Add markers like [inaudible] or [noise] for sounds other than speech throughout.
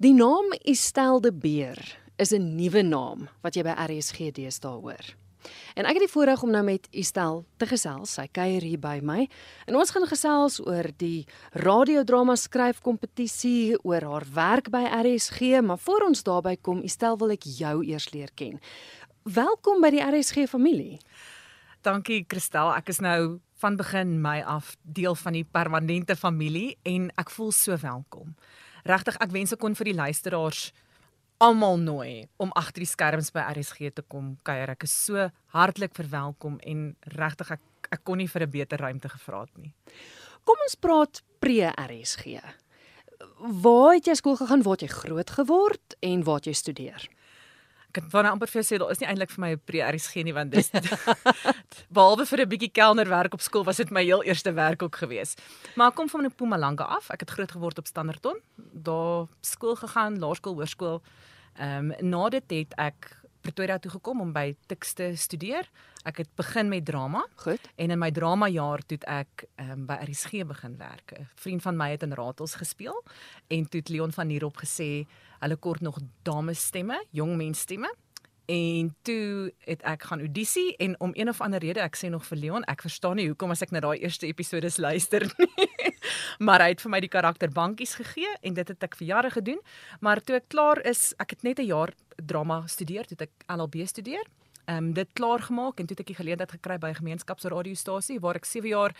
Die naam Estelle de Beer is 'n nuwe naam wat jy by RSG deesdae hoor. En ek het die voorreg om nou met Estelle te gesels. Sy kuier hier by my. En ons gaan gesels oor die radiodrama skryfkompetisie, oor haar werk by RSG, maar voor ons daarby kom, Estelle wil ek jou eers leer ken. Welkom by die RSG familie. Dankie Christel. Ek is nou van begin my af deel van die permanente familie en ek voel so welkom. Regtig, ek wens ek kon vir die luisteraars almal nooi om agter die skerms by RSG te kom kuier. Ek is so hartlik verwelkom en regtig ek ek kon nie vir 'n beter ruimte gevra het nie. Kom ons praat pre-RSG. Waar het jy skool gegaan? Waar het jy groot geword en waar het jy studeer? Ek kan van amper vir jou sê daar is nie eintlik vir my 'n pre-RSG nie want dis [laughs] behalwe vir 'n bietjie kelnerwerk op skool was dit my heel eerste werk ook geweest. Maar ek kom van Mpumalanga af. Ek het groot geword op Standerton. Daar skool gegaan, laerskool, hoërskool. Ehm um, na dit het ek Pretoria toe gekom om by Tuks te studeer. Ek het begin met drama. Goed. En in my drama jaar toe ek um, by RSG begin werk. 'n Vriend van my het in Ratels gespeel en toe het Leon van Nierop gesê hulle kort nog dames stemme, jong mens stemme. En toe het ek gaan audisie en om een of ander rede ek sê nog vir Leon, ek verstaan nie hoekom as ek na daai eerste episode luister [laughs] nie. maar hy het vir my die karakter bankies gegee en dit het ek vir jare gedoen. Maar toe ek klaar is, ek het net 'n jaar drama studeer, toe ek LLB studeer. Ehm um, dit klaar gemaak en toe het ek die geleentheid gekry by 'n gemeenskapsradiostasie waar ek 7 jaar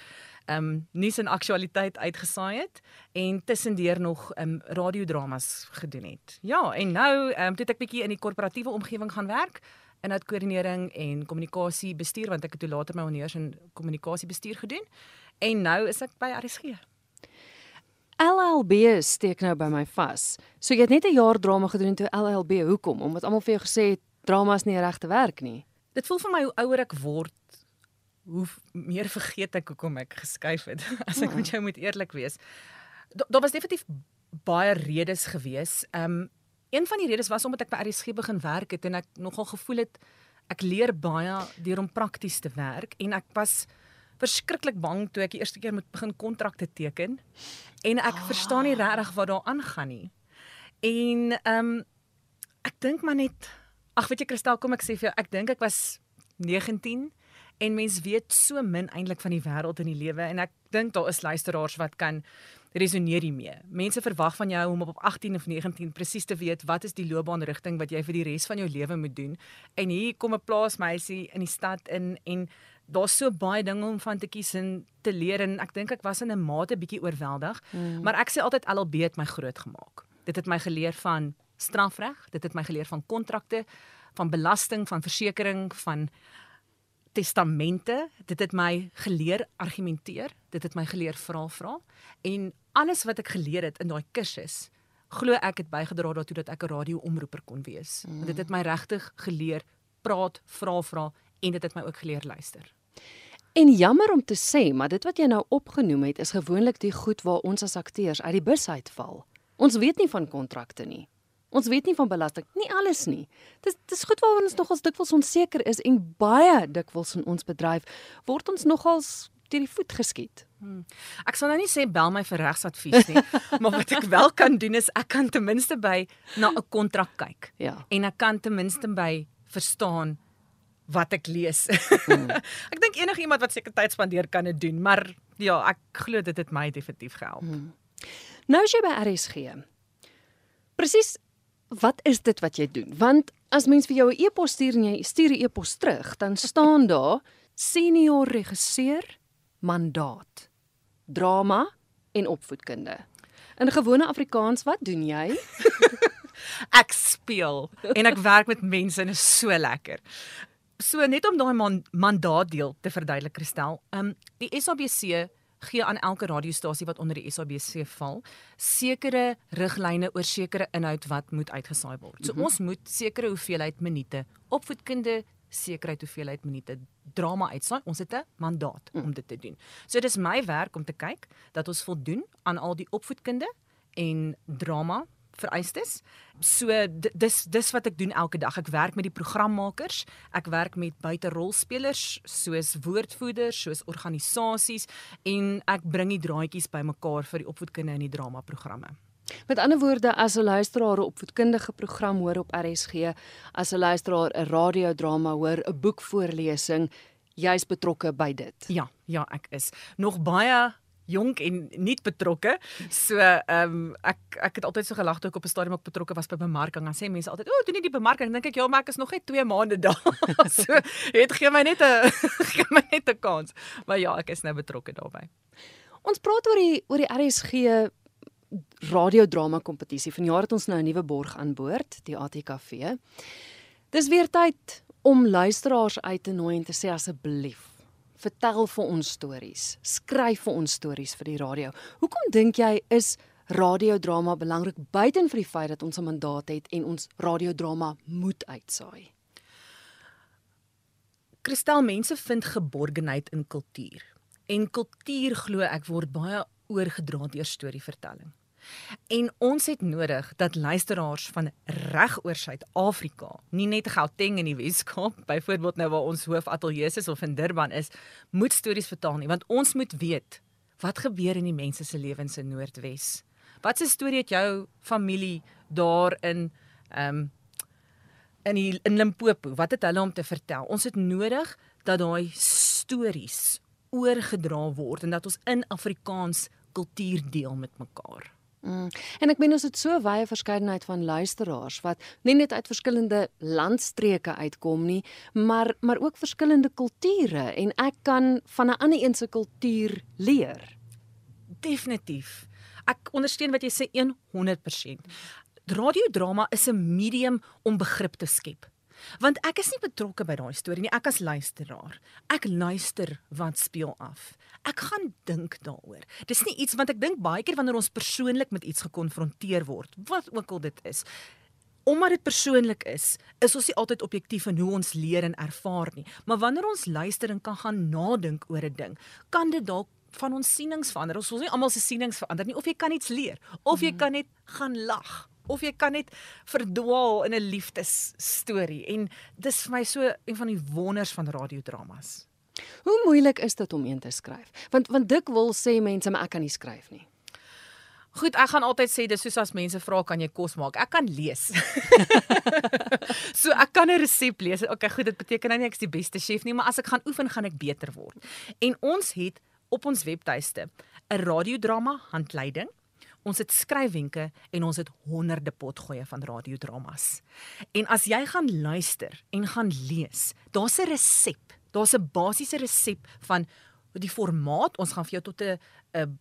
ehm um, nuus en aktualiteit uitgesaai het en tussendeur nog ehm um, radiodramas gedoen het. Ja, en nou ehm um, toe het ek bietjie in die korporatiewe omgewing gaan werk in uitkoördinering en kommunikasie bestuur want ek het toe later my honeurs in kommunikasie bestuur gedoen en nou is ek by RSG. LLB steek nou by my vas. So jy het net 'n jaar drama gedoen toe LLB. Hoekom? Omdat almal vir jou gesê het drama is nie regte werk nie. Dit voel vir my hoe ouer ek word, hoe meer vergeet ek hoekom ek geskuif het. [laughs] As ek met jou moet eerlik wees. Daar was definitief baie redes gewees. Um een van die redes was omdat ek by RSG begin werk het en ek nogal gevoel het ek leer baie deur om prakties te werk en ek was verskriklik bang toe ek die eerste keer moet begin kontrakte teken en ek oh. verstaan nie regtig wat daar aangaan nie. En ehm um, ek dink maar net ag weet jy Kristel kom ek sê vir jou ek dink ek was 19 en mens weet so min eintlik van die wêreld en die lewe en ek dink daar is luisteraars wat kan resoneer hiermee. Mense verwag van jou om op 18 of 19 presies te weet wat is die loopbaanrigting wat jy vir die res van jou lewe moet doen. En hier kom 'n plaasmeisie in die stad in en daar's so baie dinge om van te kies en te leer en ek dink ek was in 'n mate bietjie oorweldig, mm. maar ek sê altyd LLB het my groot gemaak. Dit het my geleer van strafreg, dit het my geleer van kontrakte, van belasting, van versekerings, van testamente. Dit het my geleer argumenteer, dit het my geleer vra vra en alles wat ek geleer het in daai kursus glo ek het bygedra daartoe dat ek 'n radioomroeper kon wees. Mm. Dit het my regtig geleer praat, vra vra en dit het my ook geleer luister. En jammer om te sê, maar dit wat jy nou opgenoem het is gewoonlik die goed waar ons as akteurs uit die bus uitval. Ons weet nie van kontrakte nie. Ons weet nie van belasting, nie alles nie. Dis dis goed waaroor ons nogals dikwels onseker is en baie dikwels in ons bedryf word ons nogals deur die voet geskiet. Hmm. Ek sal nou nie sê bel my vir regsadvies nie, [laughs] maar wat ek wel kan doen is ek kan ten minste by na 'n kontrak kyk. Ja. En ek kan ten minste by verstaan wat ek lees. Hmm. [laughs] ek dink enigiemand wat seker tyd spandeer kan dit doen, maar ja, ek glo dit het my definitief gehelp. Hmm. Nou as jy by RSG. Presies wat is dit wat jy doen? Want as mens vir jou 'n e-pos stuur en jy stuur 'n e-pos terug, dan [laughs] staan daar senior regisseur mandaat drama en opvoedkunde. In gewone Afrikaans, wat doen jy? [laughs] ek speel en ek werk met mense en is so lekker. So net om daai man, mandaat deel te verduidelik Christel. Ehm um, die SABC gee aan elke radiostasie wat onder die SABC val sekere riglyne oor sekere inhoud wat moet uitgesaai word. So mm -hmm. ons moet sekere hoeveelheid minute opvoedkunde sekerheid hoeveelheid minute drama uitsaai. Ons het 'n mandaat mm. om dit te doen. So dis my werk om te kyk dat ons voldoen aan al die opvoedkunde en drama vereistes. So dis dis wat ek doen elke dag. Ek werk met die programmakers, ek werk met buiterolspelers soos woordvoerders, soos organisasies en ek bring die draadjies bymekaar vir die opvoedkunde en die drama programme. Met ander woorde, as 'n luisteraar 'n opvoedkundige program hoor op RSG, as 'n luisteraar 'n radiodrama hoor, 'n boekvoorlesing, jy's betrokke by dit. Ja, ja, ek is nog baie jonk en nie betrokke. So ehm um, ek ek het altyd so gelag toe ek op 'n stadium ook betrokke was by bemarking. Dan sê mense altyd, "O, oh, doen nie die bemarking." Dan dink ek, "Ja, maar ek is nog net 2 maande daar." [laughs] so het gee my net 'n gee my net 'n kans. Maar ja, ek is nou betrokke daarbey. Ons praat oor die oor die RSG radiodrama kompetisie. Vanjaar het ons nou 'n nuwe borg aan boord, die ATKV. Dis weer tyd om luisteraars uit te nooi en te sê asseblief vertel vir ons stories. Skryf vir ons stories vir die radio. Hoekom dink jy is radiodrama belangrik buiten vir die feit dat ons 'n mandaat het en ons radiodrama moet uitsaai? Kristel, mense vind geborgenheid in kultuur. En kultuur glo ek word baie oorgedra deur storievertelling. En ons het nodig dat luisteraars van reg oor Suid-Afrika, nie net Gauteng in die Weskaap, [laughs] byvoorbeeld nou waar ons hoofateljee is of in Durban is, moet stories vertel nie, want ons moet weet wat gebeur in die mense se lewens in Noordwes. Wat 'n storie het jou familie daar in ehm um, in die, in Limpopo? Wat het hulle om te vertel? Ons het nodig dat daai stories oorgedra word en dat ons in Afrikaans kultuur deel met mekaar. Mm. En ek meen ons het so wye verskeidenheid van luisteraars wat nie net uit verskillende landstreke uitkom nie, maar maar ook verskillende kulture en ek kan van 'n ander een se kultuur leer. Definitief. Ek ondersteun wat jy sê 100%. Radiodrama is 'n medium om begrip te skep. Want ek is nie betrokke by daai storie nie, ek as luisteraar. Ek luister wat speel af. Ek gaan dink daaroor. Dis nie iets want ek dink baie keer wanneer ons persoonlik met iets gekonfronteer word, wat ook al dit is, omdat dit persoonlik is, is ons nie altyd objektief in hoe ons leer en ervaar nie. Maar wanneer ons luister en kan gaan nadink oor 'n ding, kan dit dalk van ons sienings verander. Ons wil nie almal se sienings verander nie of jy kan iets leer of jy mhm. kan net gaan lag of jy kan net verdwaal in 'n liefdesstorie en dis vir my so een van die wonders van radiodramas. Hoe moeilik is dit om een te skryf? Want want dik wil sê mense maar ek kan nie skryf nie. Goed, ek gaan altyd sê dis soos as mense vra kan jy kos maak? Ek kan lees. [laughs] so ek kan 'n resep lees. Okay, goed, dit beteken nou nie ek is die beste chef nie, maar as ek gaan oefen, gaan ek beter word. En ons het op ons webtuiste 'n radiodrama handleiding Ons het skryfwenke en ons het honderde potgoeie van radiodramas. En as jy gaan luister en gaan lees, daar's 'n resep. Daar's 'n basiese resep van die formaat. Ons gaan vir jou tot 'n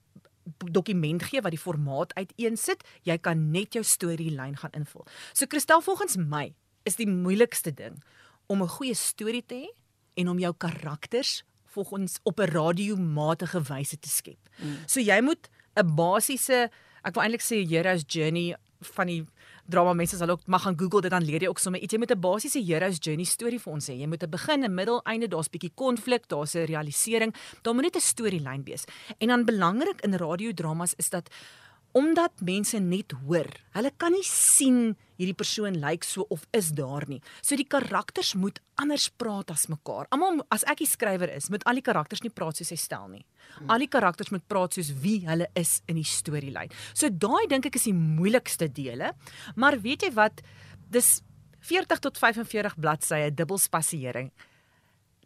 dokument gee wat die formaat uiteensit. Jy kan net jou storielyn gaan invul. So Christel, volgens my is die moeilikste ding om 'n goeie storie te hê en om jou karakters volgens op 'n radiomatige wyse te skep. Mm. So jy moet 'n basiese ek wil eintlik sê Hero's Journey van die drama mense sal ook mag gaan Google dit dan leer jy ook sommer iets. Jy moet 'n basiese Hero's Journey storie vir ons hê. Jy moet 'n begin 'n middel einde daar's bietjie konflik daar's 'n realisering. Daar moet net 'n storielyn wees. En dan belangrik in radiodramas is dat omdat mense net hoor. Hulle kan nie sien hierdie persoon lyk so of is daar nie. So die karakters moet anders praat as mekaar. Almal as ek die skrywer is, moet al die karakters nie praat soos hy stel nie. Al die karakters moet praat soos wie hulle is in die storielyn. So daai dink ek is die moeilikste dele. Maar weet jy wat? Dis 40 tot 45 bladsye dubbelspasiering.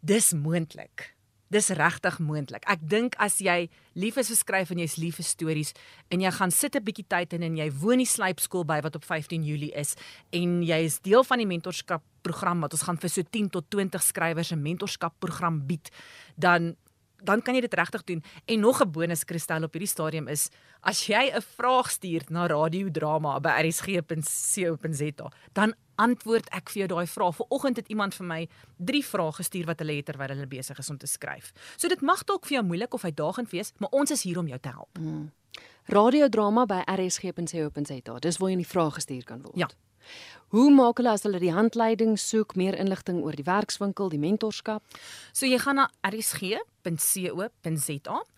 Dis moontlik. Dis regtig moontlik. Ek dink as jy lief is vir skryf en jy's lief vir stories en jy gaan sit 'n bietjie tyd in en jy woon die slypskool by wat op 15 Julie is en jy is deel van die mentorskap program wat ons gaan vir so 10 tot 20 skrywers 'n mentorskap program bied, dan dan kan jy dit regtig doen. En nog 'n bonus Kristel op hierdie stadium is as jy 'n vraag stuur na radiodrama by rsg.co.za, dan antwoord ek vir jou daai vraag. Vanoggend het iemand vir my 3 vrae gestuur wat hulle het terwyl hulle besig is om te skryf. So dit mag dalk vir jou moeilik of uitdagend wees, maar ons is hier om jou te help. Hmm. Radiodrama by rsg.co.za. Dis waar jy 'n vraag gestuur kan word. Ja. Hoe maak hulle as hulle die handleiding soek, meer inligting oor die werkswinkel, die mentorskap? So jy gaan na rsg.co.za.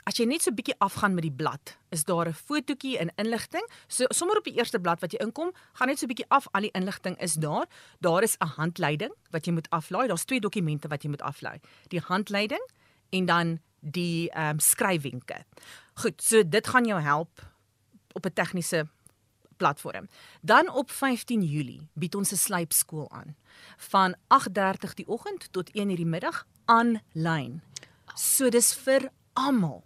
As jy net so bietjie afgaan met die blad, is daar 'n fotootjie en inligting. So sommer op die eerste blad wat jy inkom, gaan net so bietjie af, al die inligting is daar. Daar is 'n handleiding wat jy moet aflaai. Daar's twee dokumente wat jy moet aflaai. Die handleiding en dan die ehm um, skryfwenke. Goed, so dit gaan jou help op 'n tegniese platform. Dan op 15 Julie bied ons 'n slypskool aan van 8:30 die oggend tot 1:00 die middag aanlyn. So dis vir almal.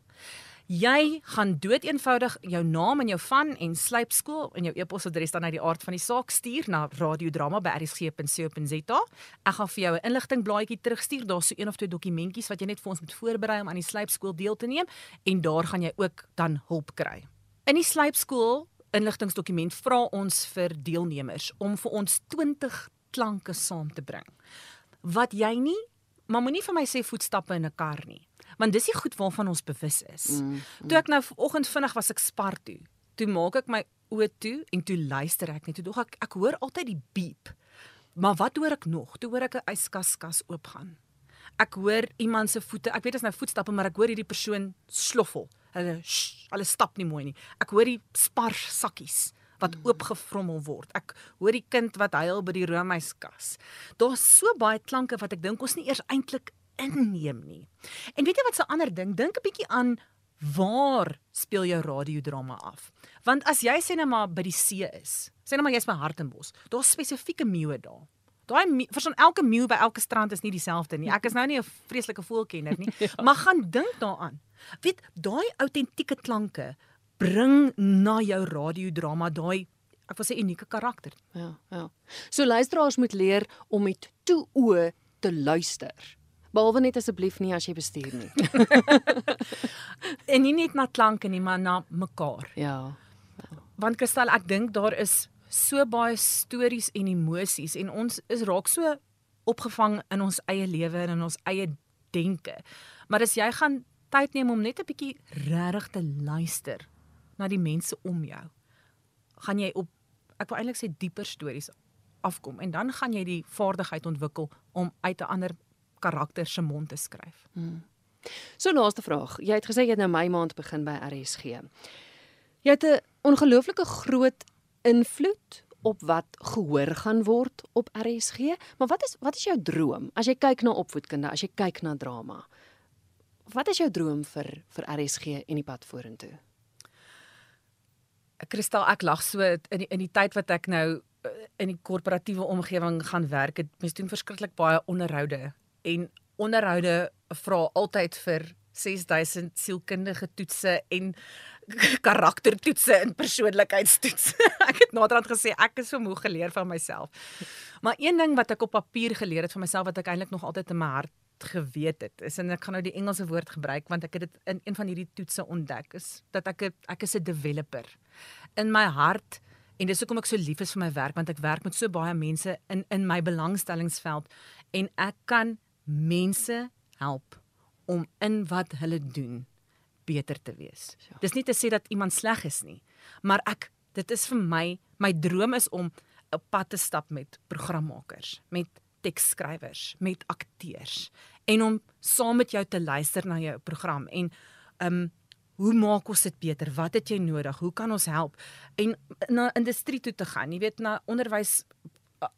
Jy gaan dood eenvoudig jou naam en jou van en slypskool en jou e-posadres dan uit die aard van die saak stuur na radiodrama@rsg.co.za. Ek gaan vir jou 'n inligting blaadjie terugstuur. Daar's so een of twee dokumentjies wat jy net vir ons moet voorberei om aan die slypskool deel te neem en daar gaan jy ook dan hulp kry. In die slypskool inligtingdokument vra ons vir deelnemers om vir ons 20 klanke saam te bring. Wat jy nie, maar moenie vir my sê voetstappe in 'n kar nie want dis die goed waarvan ons bewus is. Mm, mm. Toe ek nou vanoggend vinnig was ek spar toe. Toe maak ek my oë toe en toe luister ek net. Toe dog ek ek hoor altyd die beep. Maar wat hoor ek nog? Toe hoor ek 'n yskaskas oopgaan. Ek hoor iemand se voete. Ek weet dit is nou voetstappe, maar ek hoor hierdie persoon sloffel. Hulle hulle stap nie mooi nie. Ek hoor die spar sakkies wat mm. oopgevrommel word. Ek hoor die kind wat huil by die roomhuiskas. Daar's so baie klanke wat ek dink ons nie eers eintlik inneem nie. En weet jy wat 'n ander ding? Dink 'n bietjie aan waar speel jou radiodrama af? Want as jy sê net maar by die see is, sê net maar jy's by Hartenbos, daar's spesifieke meeu daar. Daai vir son elke meeu by elke strand is nie dieselfde nie. Ek is nou nie 'n vreeslike voelkenner nie, [laughs] ja. maar gaan dink daaraan. Weet, daai autentieke klanke bring na jou radiodrama daai ek wil sê unieke karakter. Ja, ja. So luisteraars moet leer om met toe oë te luister. Behalwe net asseblief nie as jy bestuur nie. [laughs] en nie net na klanke nie, maar na mekaar. Ja. Want Kristal, ek dink daar is so baie stories en emosies en ons is raak so opgevang in ons eie lewe en in ons eie denke. Maar as jy gaan tyd neem om net 'n bietjie regtig te luister na die mense om jou, gaan jy op ek wil eintlik sê dieper stories afkom en dan gaan jy die vaardigheid ontwikkel om uit 'n ander karakter se mond te skryf. Hmm. So laaste vraag. Jy het gesê jy het nou my maand begin by RSG. Jy het 'n ongelooflike groot invloed op wat gehoor gaan word op RSG, maar wat is wat is jou droom as jy kyk na opvoedkunde, as jy kyk na drama? Wat is jou droom vir vir RSG en die pad vorentoe? Kristal, ek lag so in die, in die tyd wat ek nou eh, in die korporatiewe omgewing gaan werk, het mens doen verskriklik baie onderhoude en onderhoude vra altyd vir 6000 sielkundige toetse en [laughs] karaktertoetse en persoonlikheidstoetse. [laughs] ek het naderhand gesê ek is so moeg geleer van myself. Maar een ding wat ek op papier geleer het van myself wat ek eintlik nog altyd in my hart geweet het, is en ek gaan nou die Engelse woord gebruik want ek het dit in een van hierdie toetse ontdek is dat ek ek is 'n developer. In my hart en dis hoekom ek so lief is vir my werk want ek werk met so baie mense in in my belangstellingsveld en ek kan mense help om in wat hulle doen beter te wees. Ja. Dis nie te sê dat iemand sleg is nie, maar ek dit is vir my my droom is om 'n pad te stap met programmakers, met teksskrywers, met akteurs en om saam met jou te luister na jou program en um hoe maak ons dit beter? Wat het jy nodig? Hoe kan ons help? En na industrie toe te gaan, jy weet na onderwys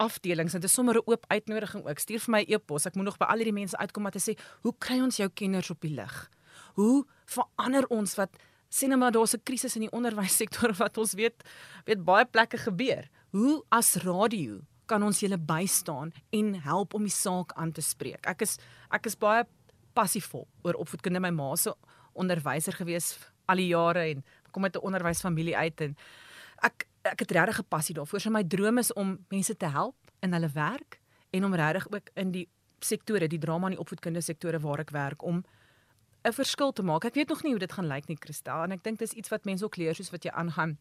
afdelings en dit is sommer 'n oop uitnodiging ook. Stuur vir my e-pos. Ek moet nog by al hierdie mense uitkom om te sê, "Hoe kry ons jou kenners op die lig? Hoe verander ons wat sien nou maar daar's 'n krisis in die onderwyssektor [laughs] wat ons weet weet baie plekke gebeur. Hoe as radio kan ons julle bystaan en help om die saak aan te spreek? Ek is ek is baie passievol oor opvoedkunde. My ma se onderwyser gewees al die jare en kom uit 'n onderwysfamilie uit en ek ek het regtig 'n passie daarvoor. So my droom is om mense te help in hulle werk en om regtig ook in die sektore, die drama en die opvoedkundige sektore waar ek werk om 'n verskil te maak. Ek weet nog nie hoe dit gaan lyk nie, Christel, en ek dink dis iets wat mense ook leer soos wat jy aangaan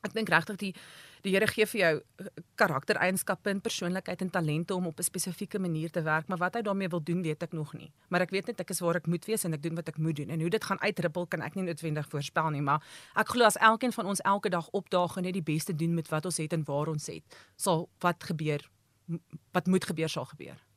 Ek dink regtig die die Here gee vir jou eh, karaktereienskappe en persoonlikheid en talente om op 'n spesifieke manier te werk, maar wat hy daarmee wil doen, weet ek nog nie. Maar ek weet net ek is waar ek moet wees en ek doen wat ek moet doen. En hoe dit gaan uitrippel kan ek nie noodwendig voorspel nie, maar ek glo as elkeen van ons elke dag opdaag en net die beste doen met wat ons het en waar ons het, sal wat gebeur wat moet gebeur sal gebeur.